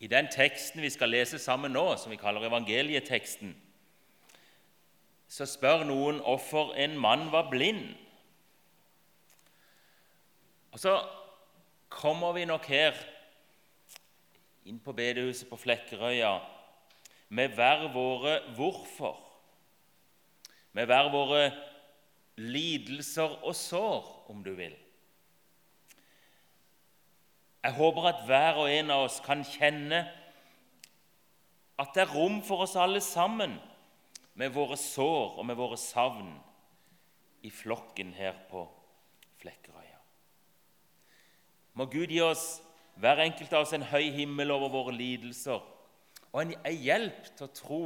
I den teksten vi skal lese sammen nå, som vi kaller evangelieteksten, så spør noen hvorfor en mann var blind. Og Så kommer vi nok her inn på bedehuset på Flekkerøya med hver våre hvorfor, med hver våre lidelser og sår, om du vil. Jeg håper at hver og en av oss kan kjenne at det er rom for oss alle sammen med våre sår og med våre savn i flokken her på Flekkerøya. Må Gud gi oss, hver enkelt av oss, en høy himmel over våre lidelser og en, hjelp til å tro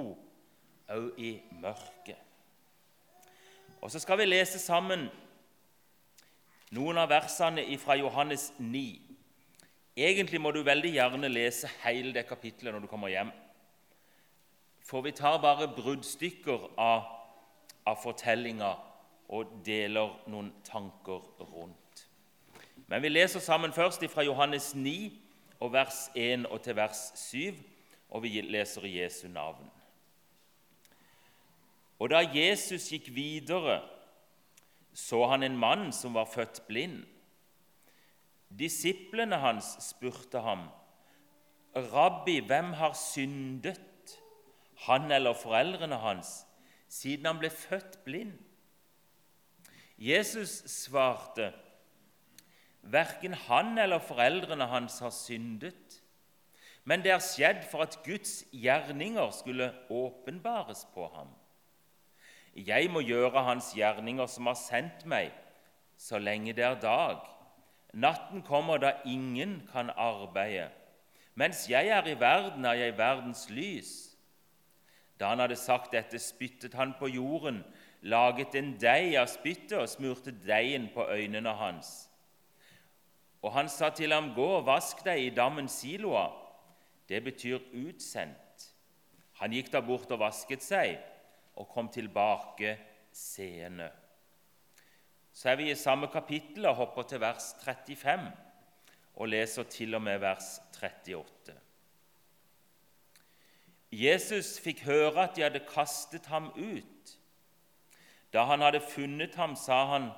òg i mørket. Og så skal vi lese sammen noen av versene fra Johannes 9. Egentlig må du veldig gjerne lese hele det kapittelet når du kommer hjem. For vi tar bare bruddstykker av, av fortellinga og deler noen tanker rundt. Men vi leser sammen først fra Johannes 9, og vers 1 og til vers 7, og vi leser Jesu navn. Og da Jesus gikk videre, så han en mann som var født blind. Disiplene hans spurte ham, 'Rabbi, hvem har syndet, han eller foreldrene hans, siden han ble født blind?' Jesus svarte, 'Verken han eller foreldrene hans har syndet.' Men det er skjedd for at Guds gjerninger skulle åpenbares på ham. Jeg må gjøre hans gjerninger som har sendt meg, så lenge det er dag. Natten kommer da ingen kan arbeide. Mens jeg er i verden, er jeg verdens lys. Da han hadde sagt dette, spyttet han på jorden, laget en deig av spyttet og smurte deigen på øynene hans. Og han sa til ham, 'Gå og vask deg i dammen Siloa.' Det betyr utsendt. Han gikk da bort og vasket seg og kom tilbake seende. Så er vi i samme kapittel og hopper til vers 35 og leser til og med vers 38. Jesus fikk høre at de hadde kastet ham ut. Da han hadde funnet ham, sa han,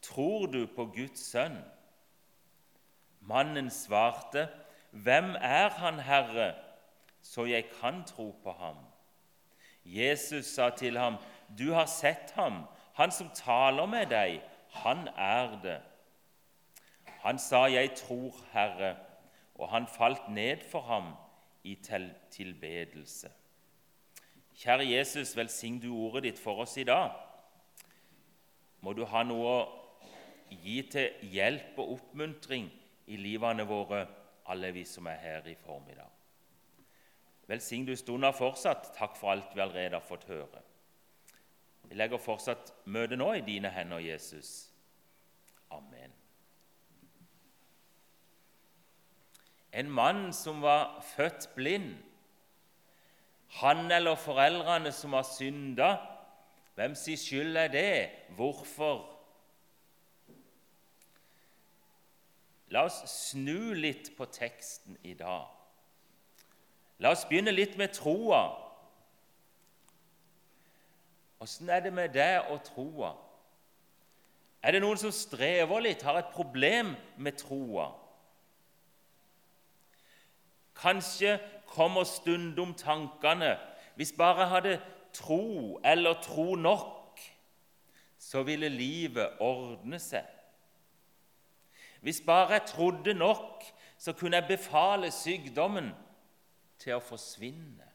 'Tror du på Guds sønn?' Mannen svarte, 'Hvem er han, Herre, så jeg kan tro på ham?' Jesus sa til ham, 'Du har sett ham, han som taler med deg, han er det. Han sa, 'Jeg tror, Herre', og han falt ned for ham i tilbedelse. Kjære Jesus, velsign du ordet ditt for oss i dag. Må du ha noe å gi til hjelp og oppmuntring i livene våre, alle vi som er her i formiddag. Velsign du stunder fortsatt. Takk for alt vi allerede har fått høre. Vi legger fortsatt møtet nå i dine hender, Jesus. Amen. En mann som var født blind, han eller foreldrene som har synda, hvem sin skyld er det? Hvorfor? La oss snu litt på teksten i dag. La oss begynne litt med troa. Åssen er det med deg og troa? Er det noen som strever litt, har et problem med troa? Kanskje kommer stundom tankene hvis bare jeg hadde tro eller tro nok, så ville livet ordne seg. Hvis bare jeg trodde nok, så kunne jeg befale sykdommen til å forsvinne.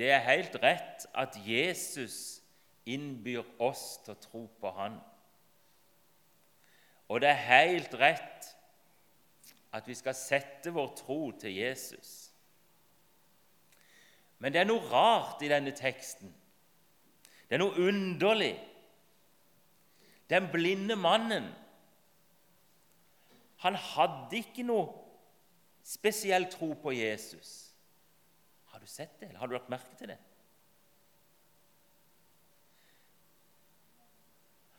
Det er helt rett at Jesus innbyr oss til å tro på Han. Og det er helt rett at vi skal sette vår tro til Jesus. Men det er noe rart i denne teksten. Det er noe underlig. Den blinde mannen han hadde ikke noe spesiell tro på Jesus. Har du sett det, eller har du lagt merke til det?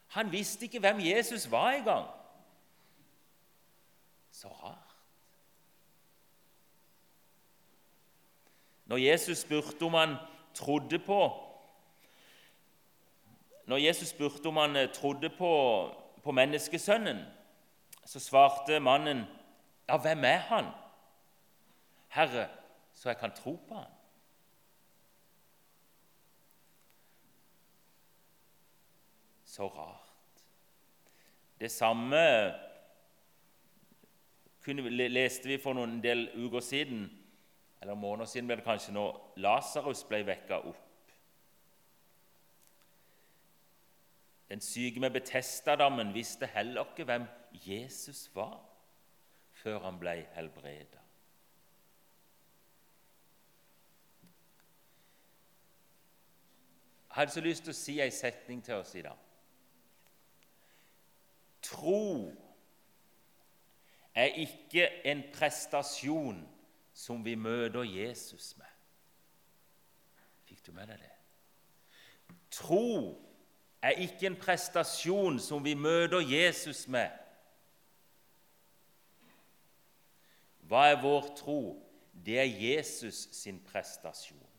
Han visste ikke hvem Jesus var engang. Så rart. Når Jesus spurte om han trodde på Når Jesus spurte om han eh, trodde på, på menneskesønnen, så svarte mannen, 'Ja, hvem er han?' 'Herre, så jeg kan tro på han.' Så rart. Det samme leste vi for noen del uker siden, eller måneder siden ble det kanskje, når Lasarus ble vekka opp. Den syke med Betestadammen visste heller ikke hvem Jesus var før han ble helbreda. Jeg hadde så lyst til å si ei setning til oss i dag. Tro er ikke en prestasjon som vi møter Jesus med. Fikk du med deg det? Tro er ikke en prestasjon som vi møter Jesus med. Hva er vår tro? Det er Jesus sin prestasjon.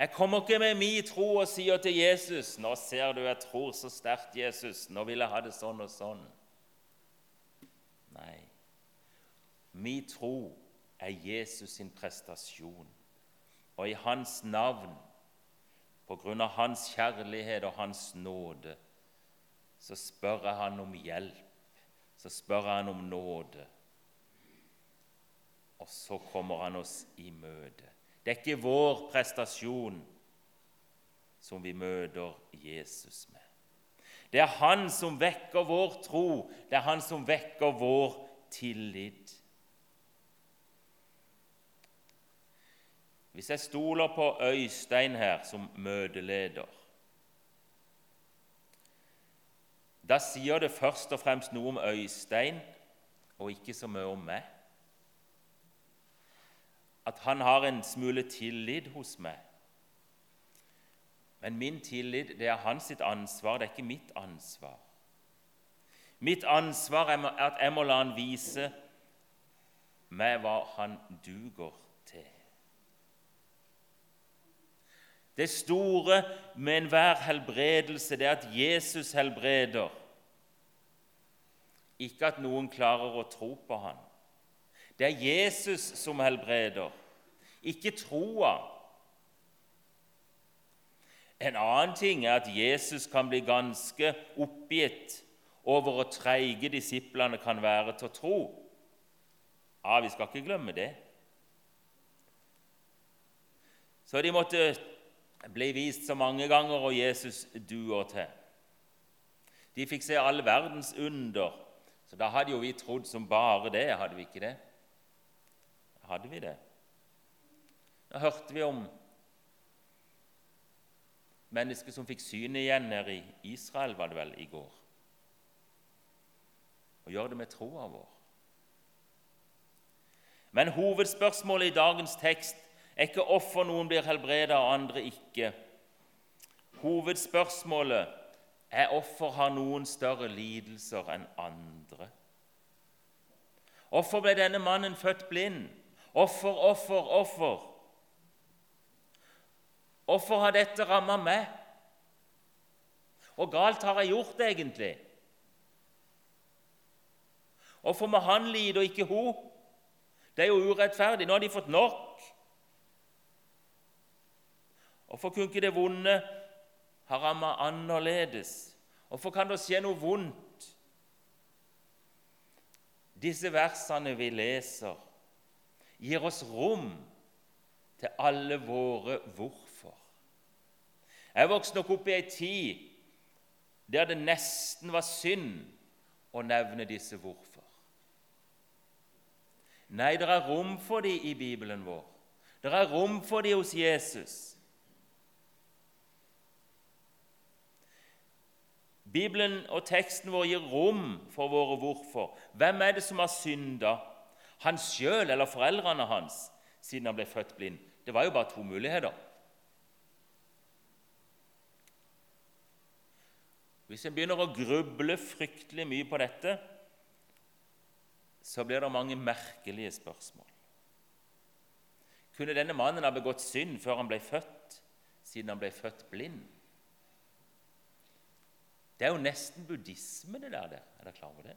Jeg kommer ikke med min tro og sier til Jesus 'Nå ser du, jeg tror så sterkt, Jesus. Nå vil jeg ha det sånn og sånn.' Nei. Min tro er Jesus sin prestasjon. Og i Hans navn, på grunn av Hans kjærlighet og Hans nåde, så spør jeg Han om hjelp. Så spør Han om nåde. Og så kommer Han oss i møte. Det er ikke vår prestasjon som vi møter Jesus med. Det er Han som vekker vår tro, det er Han som vekker vår tillit. Hvis jeg stoler på Øystein her som møteleder, da sier det først og fremst noe om Øystein og ikke så mye om meg at han har en smule tillit hos meg. Men min tillit det er hans sitt ansvar, det er ikke mitt ansvar. Mitt ansvar er at jeg må la han vise meg hva han duger til. Det store med enhver helbredelse det er at Jesus helbreder, ikke at noen klarer å tro på ham. Det er Jesus som helbreder, ikke troa. En annen ting er at Jesus kan bli ganske oppgitt over hvor treige disiplene kan være til å tro. Ja, Vi skal ikke glemme det. Så de måtte bli vist så mange ganger, og Jesus duer til. De fikk se all verdens under, så da hadde jo vi trodd som bare det, hadde vi ikke det? Hadde vi det? Da hørte vi om mennesker som fikk synet igjen nede i Israel, var det vel, i går. Og gjør det med troa vår. Men hovedspørsmålet i dagens tekst er ikke hvorfor noen blir helbredet og andre ikke. Hovedspørsmålet er hvorfor har noen større lidelser enn andre? Hvorfor ble denne mannen født blind? Offer, offer, offer. Hvorfor har dette ramma meg? Og galt har jeg gjort, egentlig? Hvorfor må han lide og ikke hun? Det er jo urettferdig. Nå har de fått nok. Hvorfor kunne ikke det vonde ha ramma annerledes? Hvorfor kan det skje noe vondt? Disse versene vi leser, gir oss rom til alle våre hvorfor. Jeg vokste nok opp i ei tid der det nesten var synd å nevne disse hvorfor. Nei, det er rom for dem i Bibelen vår. Det er rom for dem hos Jesus. Bibelen og teksten vår gir rom for våre hvorfor. Hvem er det som har synda? Han sjøl eller foreldrene hans siden han ble født blind. Det var jo bare to muligheter. Hvis en begynner å gruble fryktelig mye på dette, så blir det mange merkelige spørsmål. Kunne denne mannen ha begått synd før han ble født, siden han ble født blind? Det er jo nesten buddhisme, det der. Er dere klar over det?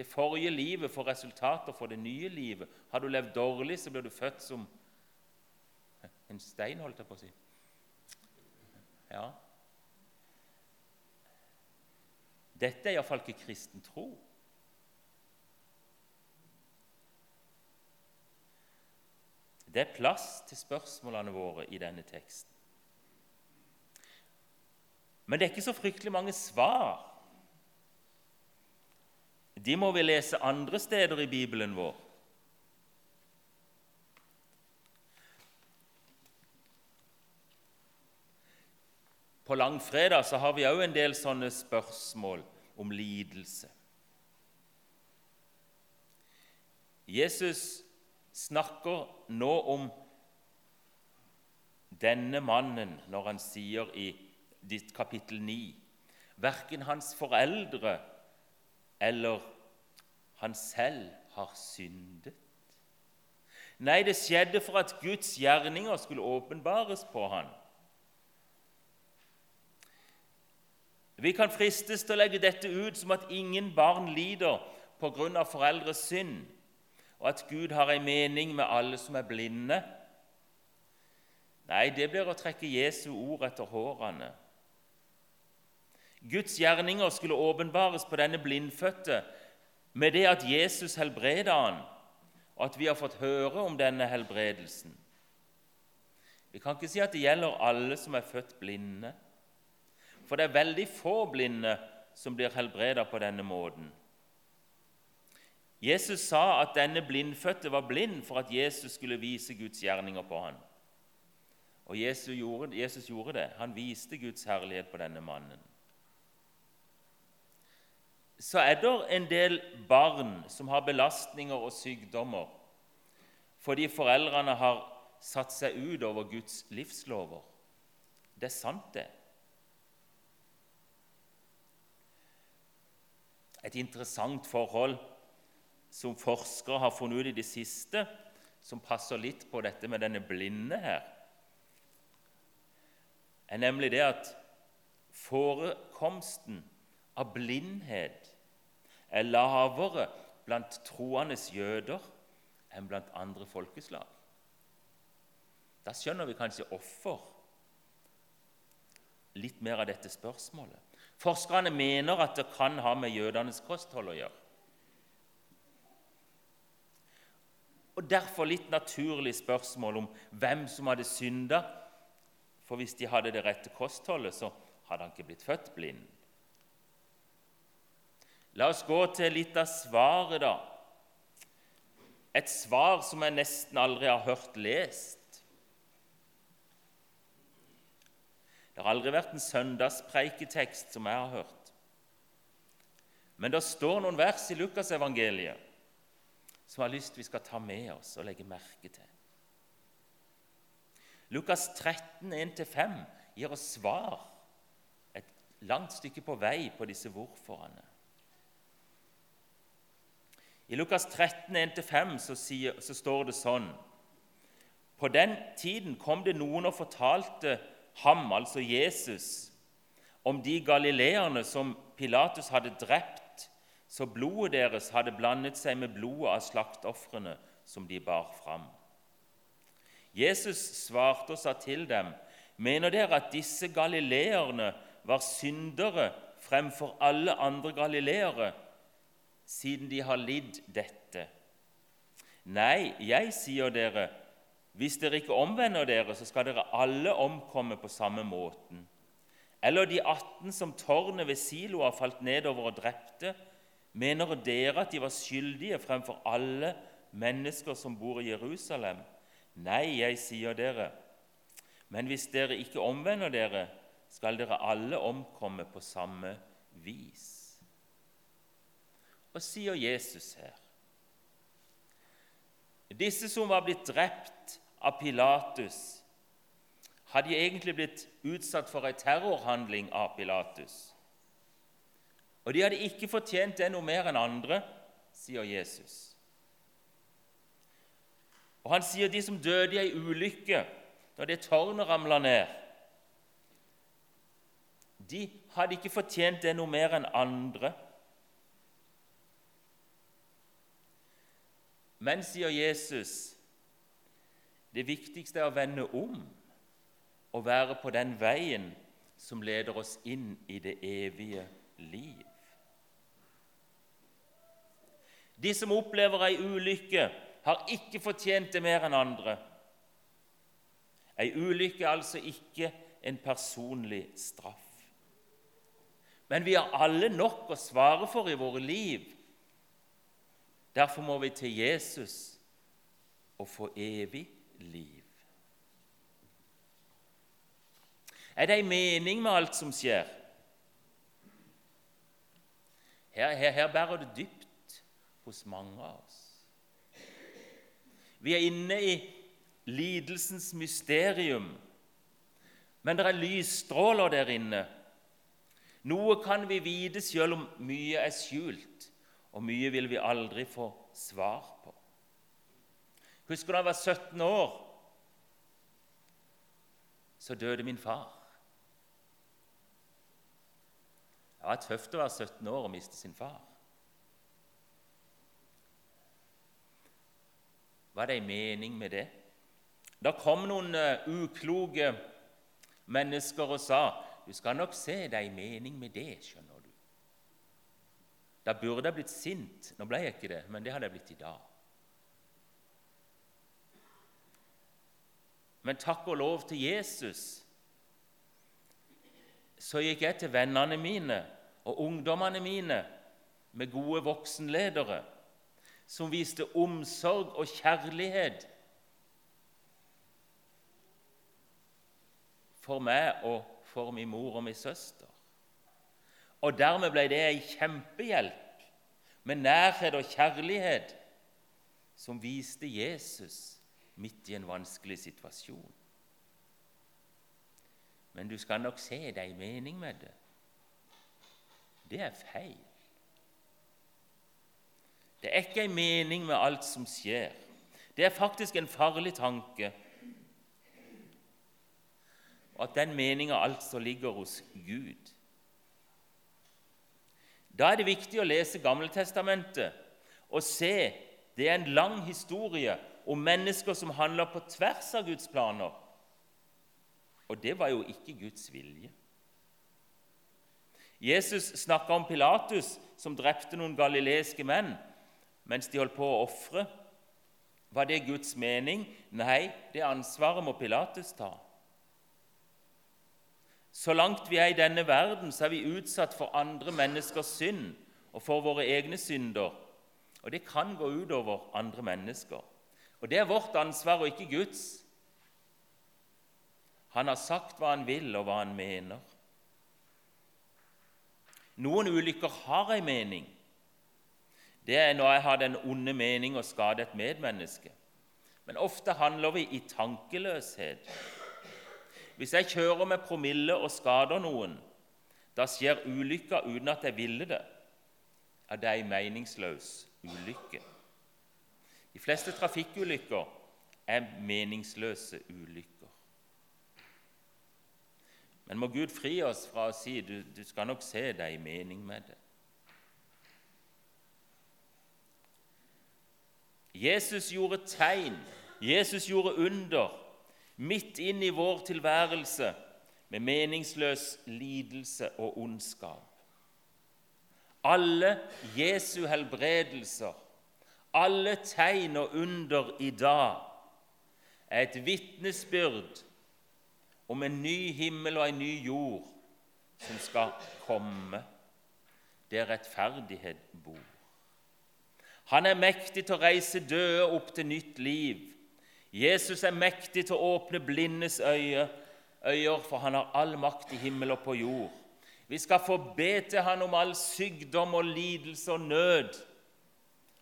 Det forrige livet får resultater for det nye livet. Har du levd dårlig, så blir du født som en stein, holdt jeg på å si. Ja. Dette er iallfall ikke kristen tro. Det er plass til spørsmålene våre i denne teksten. Men det er ikke så fryktelig mange svar. De må vi lese andre steder i Bibelen vår. På langfredag så har vi òg en del sånne spørsmål om lidelse. Jesus snakker nå om denne mannen når han sier i kapittel 9 Verken hans foreldre eller han selv har syndet. Nei, det skjedde for at Guds gjerninger skulle åpenbares på han. Vi kan fristes til å legge dette ut som at ingen barn lider pga. foreldres synd og at Gud har en mening med alle som er blinde. Nei, det blir å trekke Jesu ord etter hårene. Guds gjerninger skulle åpenbares på denne blindfødte med det at Jesus helbreda han, og at vi har fått høre om denne helbredelsen. Vi kan ikke si at det gjelder alle som er født blinde, for det er veldig få blinde som blir helbreda på denne måten. Jesus sa at denne blindfødte var blind for at Jesus skulle vise Guds gjerninger på ham. Og Jesus gjorde, Jesus gjorde det. Han viste Guds herlighet på denne mannen. Så er det en del barn som har belastninger og sykdommer fordi foreldrene har satt seg ut over Guds livslover. Det er sant, det. Et interessant forhold som forskere har funnet ut i det siste, som passer litt på dette med denne blinde her, er nemlig det at forekomsten av blindhet er lavere blant troende jøder enn blant andre folkeslag. Da skjønner vi kanskje hvorfor litt mer av dette spørsmålet. Forskerne mener at det kan ha med jødenes kosthold å gjøre. Og derfor litt naturlig spørsmål om hvem som hadde synda. For hvis de hadde det rette kostholdet, så hadde han ikke blitt født blind. La oss gå til litt av svaret, da. Et svar som jeg nesten aldri har hørt lest. Det har aldri vært en søndagspreiketekst som jeg har hørt. Men det står noen vers i Lukasevangeliet som jeg har lyst vi skal ta med oss og legge merke til. Lukas 13, 1-5 gir oss svar et langt stykke på vei på disse hvorforene. I Lukas 13, 1-5 så, så står det sånn På den tiden kom det noen og fortalte ham, altså Jesus, om de galileerne som Pilatus hadde drept så blodet deres hadde blandet seg med blodet av slaktofrene som de bar fram. Jesus svarte og sa til dem, mener dere at disse galileerne var syndere fremfor alle andre galileere, siden de har lidd dette? Nei, jeg sier dere, hvis dere ikke omvender dere, så skal dere alle omkomme på samme måten. Eller de 18 som tårnet ved Siloa falt nedover og drepte, Mener dere at de var skyldige fremfor alle mennesker som bor i Jerusalem? Nei, jeg sier dere, men hvis dere ikke omvender dere, skal dere alle omkomme på samme vis. Hva sier Jesus her? Disse som var blitt drept av Pilatus, hadde egentlig blitt utsatt for en terrorhandling av Pilatus. Og de hadde ikke fortjent det noe mer enn andre, sier Jesus. Og han sier de som døde i ei ulykke da det tårnet ramla ned, de hadde ikke fortjent det noe mer enn andre. Men, sier Jesus, det viktigste er å vende om og være på den veien som leder oss inn i det evige liv. De som opplever ei ulykke, har ikke fortjent det mer enn andre. Ei ulykke er altså ikke en personlig straff. Men vi har alle nok å svare for i våre liv. Derfor må vi til Jesus og få evig liv. Er det en mening med alt som skjer? Her, her, her bærer det dypt hos mange av oss. Vi er inne i lidelsens mysterium, men det er lysstråler der inne. Noe kan vi vite selv om mye er skjult, og mye vil vi aldri få svar på. Husker da jeg var 17 år, så døde min far. Det var tøft å være 17 år og miste sin far. Var det en mening med det? Da kom noen uh, ukloke mennesker og sa du skal nok se det er ei mening med det, skjønner du. Da burde jeg blitt sint. Nå ble jeg ikke det, men det hadde jeg blitt i dag. Men takk og lov til Jesus så gikk jeg til vennene mine og ungdommene mine med gode voksenledere som viste omsorg og kjærlighet for meg og for min mor og min søster. Og dermed ble det ei kjempehjelp med nærhet og kjærlighet som viste Jesus midt i en vanskelig situasjon. Men du skal nok se det er mening med det. Det er feil. Det er ikke en mening med alt som skjer. Det er faktisk en farlig tanke. At den meninga altså ligger hos Gud. Da er det viktig å lese Gammeltestamentet og se det er en lang historie om mennesker som handler på tvers av Guds planer. Og det var jo ikke Guds vilje. Jesus snakka om Pilatus, som drepte noen galileiske menn mens de holdt på å ofre. Var det Guds mening? Nei, det ansvaret må Pilatus ta. Så langt vi er i denne verden, så er vi utsatt for andre menneskers synd og for våre egne synder. Og det kan gå ut over andre mennesker. Og det er vårt ansvar og ikke Guds. Han har sagt hva han vil, og hva han mener. Noen ulykker har en mening det er når jeg har den onde mening å skade et medmenneske. Men ofte handler vi i tankeløshet. Hvis jeg kjører med promille og skader noen, da skjer ulykka uten at jeg ville det. Ja, det er en meningsløs ulykke. De fleste trafikkulykker er meningsløse ulykker. Men må Gud fri oss fra å si du, du skal nok se det i mening med det. Jesus gjorde tegn, Jesus gjorde under, midt inn i vår tilværelse med meningsløs lidelse og ondskap. Alle Jesu helbredelser, alle tegn og under i dag er et vitnesbyrd om en ny himmel og en ny jord som skal komme, der rettferdighet bor. Han er mektig til å reise døde opp til nytt liv. Jesus er mektig til å åpne blindes øye, øyer, for han har all makt i himmel og på jord. Vi skal få be til han om all sykdom og lidelse og nød.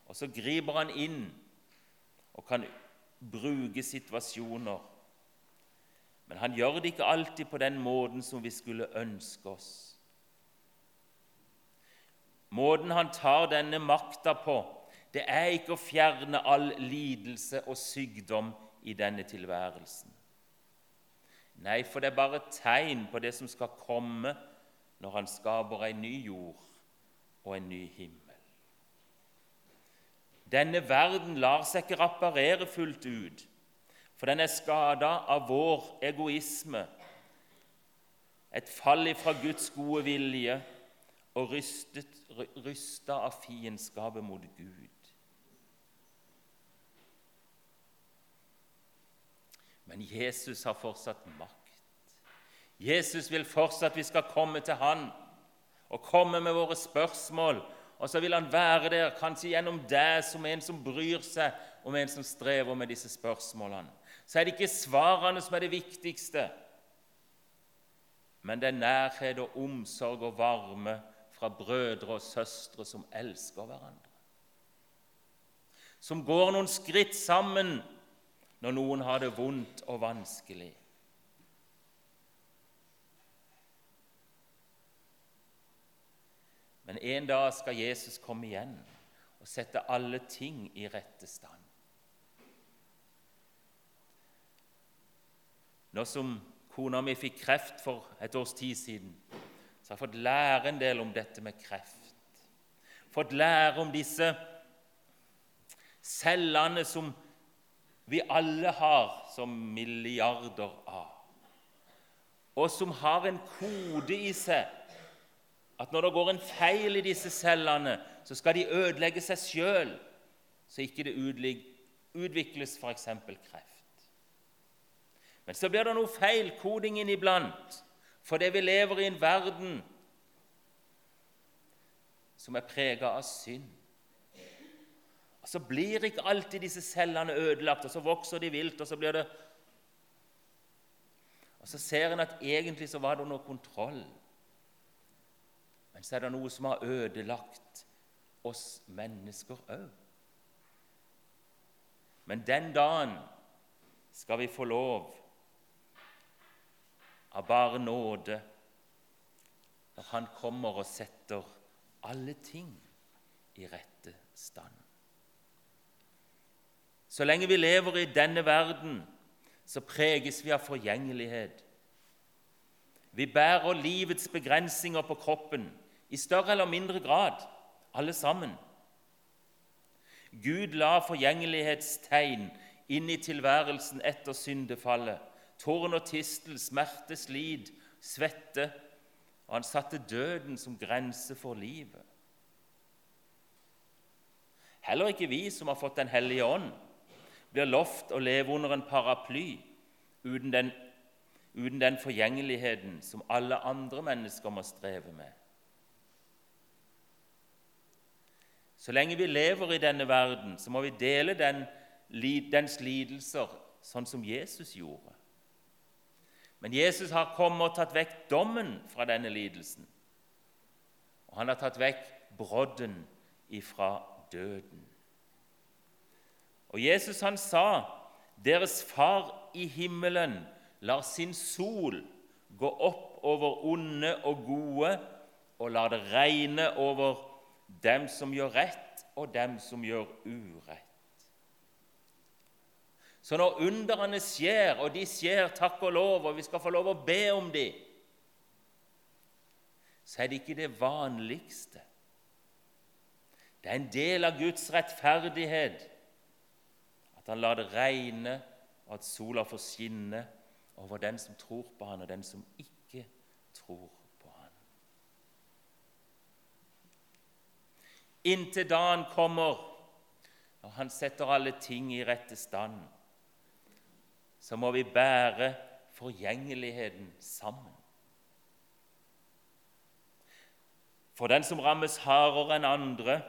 Og så griper han inn og kan bruke situasjoner. Men han gjør det ikke alltid på den måten som vi skulle ønske oss. Måten han tar denne makta på, det er ikke å fjerne all lidelse og sykdom i denne tilværelsen. Nei, for det er bare tegn på det som skal komme når Han skaper en ny jord og en ny himmel. Denne verden lar seg ikke reparere fullt ut, for den er skada av vår egoisme, et fall fra Guds gode vilje og rysta av fiendskapet mot Gud. Men Jesus har fortsatt makt. Jesus vil fortsatt vi skal komme til Han og komme med våre spørsmål. Og så vil Han være der, kanskje gjennom deg som en som bryr seg om en som strever med disse spørsmålene. Så er det ikke svarene som er det viktigste, men det er nærhet og omsorg og varme fra brødre og søstre som elsker hverandre. Som går noen skritt sammen når noen har det vondt og vanskelig. Men en dag skal Jesus komme igjen og sette alle ting i rette stand. Nå som kona mi fikk kreft for et års tid siden, så har jeg fått lære en del om dette med kreft. Fått lære om disse cellene som vi alle har som milliarder av, og som har en kode i seg at når det går en feil i disse cellene, så skal de ødelegge seg sjøl, så ikke det utvikles f.eks. kreft. Men så blir det noe feilkoding inniblant fordi vi lever i en verden som er prega av synd. Og Så blir ikke alltid disse cellene ødelagt, og så vokser de vilt, og så blir det Og så ser en at egentlig så var det under kontroll. Men så er det noe som har ødelagt oss mennesker òg. Men den dagen skal vi få lov av bare nåde når Han kommer og setter alle ting i rette stand. Så lenge vi lever i denne verden, så preges vi av forgjengelighet. Vi bærer livets begrensninger på kroppen i større eller mindre grad, alle sammen. Gud la forgjengelighetstegn inn i tilværelsen etter syndefallet. Tårn og tistel, smerte, slid, svette. Og han satte døden som grense for livet. Heller ikke vi som har fått Den hellige ånd, blir lovt å leve under en paraply uten den, uten den forgjengeligheten som alle andre mennesker må streve med. Så lenge vi lever i denne verden, så må vi dele den, dens lidelser sånn som Jesus gjorde. Men Jesus har kommet og tatt vekk dommen fra denne lidelsen. Og han har tatt vekk brodden ifra døden. Og Jesus han sa, 'Deres Far i himmelen lar sin sol gå opp over onde og gode' 'og lar det regne over dem som gjør rett, og dem som gjør urett. Så når underne skjer, og de skjer takk og lov, og vi skal få lov å be om dem, så er det ikke det vanligste. Det er en del av Guds rettferdighet at han lar det regne, og at sola får skinne over den som tror på han, og den som ikke tror på han. inntil dagen kommer og han setter alle ting i rette stand. Så må vi bære forgjengeligheten sammen. For den som rammes hardere enn andre,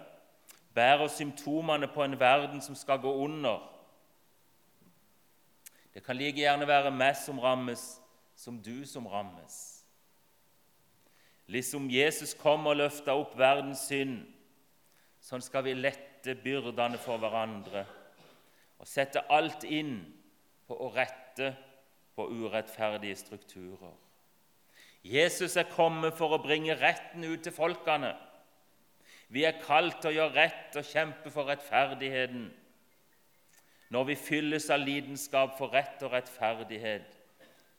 bærer symptomene på en verden som skal gå under. Det kan like gjerne være meg som rammes, som du som rammes. Liksom Jesus kom og løfta opp verdens synd, Sånn skal vi lette byrdene for hverandre og sette alt inn på å rette på urettferdige strukturer. Jesus er kommet for å bringe retten ut til folkene. Vi er kalt til å gjøre rett og kjempe for rettferdigheten. Når vi fylles av lidenskap for rett og rettferdighet,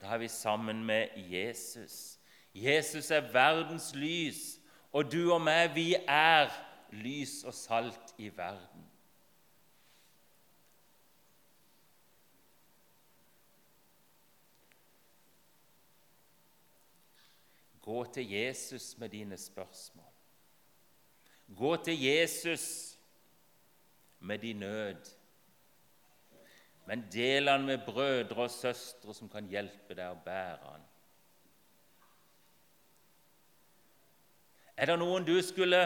da er vi sammen med Jesus. Jesus er verdens lys, og du og meg, vi er lys og salt i verden. Gå til Jesus med dine spørsmål. Gå til Jesus med din nød. Men del han med brødre og søstre som kan hjelpe deg å bære han. Er det noen du skulle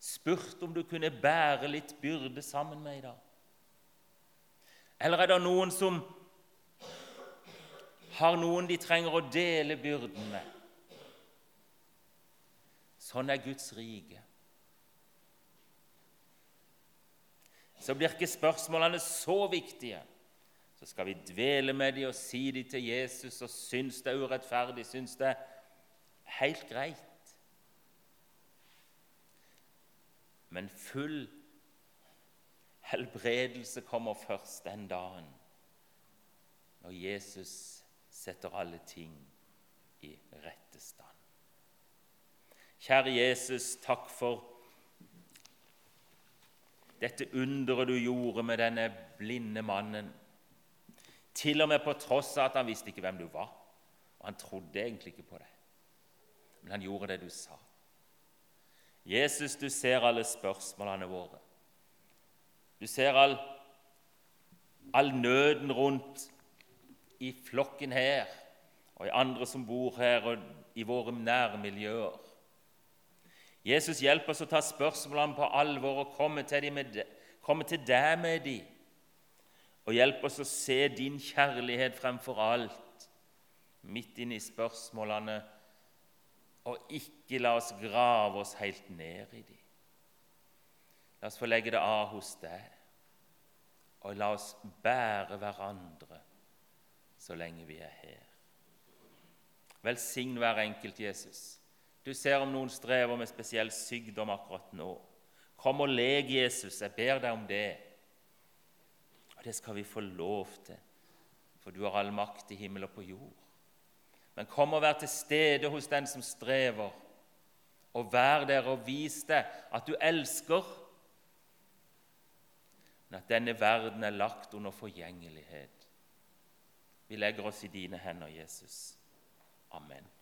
spurt om du kunne bære litt byrde sammen med i dag? Eller er det noen som har noen de trenger å dele byrden med? Sånn er Guds rike. Så blir ikke spørsmålene så viktige. Så skal vi dvele med dem og si dem til Jesus og synes det er urettferdig, synes det er helt greit. Men full helbredelse kommer først den dagen når Jesus setter alle ting i rette stand. Kjære Jesus, takk for dette underet du gjorde med denne blinde mannen. Til og med på tross av at han visste ikke hvem du var, og han trodde egentlig ikke på deg. Men han gjorde det du sa. Jesus, du ser alle spørsmålene våre. Du ser all, all nøden rundt i flokken her og i andre som bor her, og i våre nærmiljøer. Jesus hjelper oss å ta spørsmålene på alvor og komme til, deg med dem. Og hjelp oss å se din kjærlighet fremfor alt midt inne i spørsmålene, og ikke la oss grave oss helt ned i dem. La oss få legge det av hos deg, og la oss bære hverandre så lenge vi er her. Velsign hver enkelt, Jesus. Du ser om noen strever med spesiell sykdom akkurat nå. Kom og leg Jesus. Jeg ber deg om det. Og det skal vi få lov til, for du har all makt i himmel og på jord. Men kom og vær til stede hos den som strever, og vær der og vis deg at du elsker, men at denne verden er lagt under forgjengelighet. Vi legger oss i dine hender, Jesus. Amen.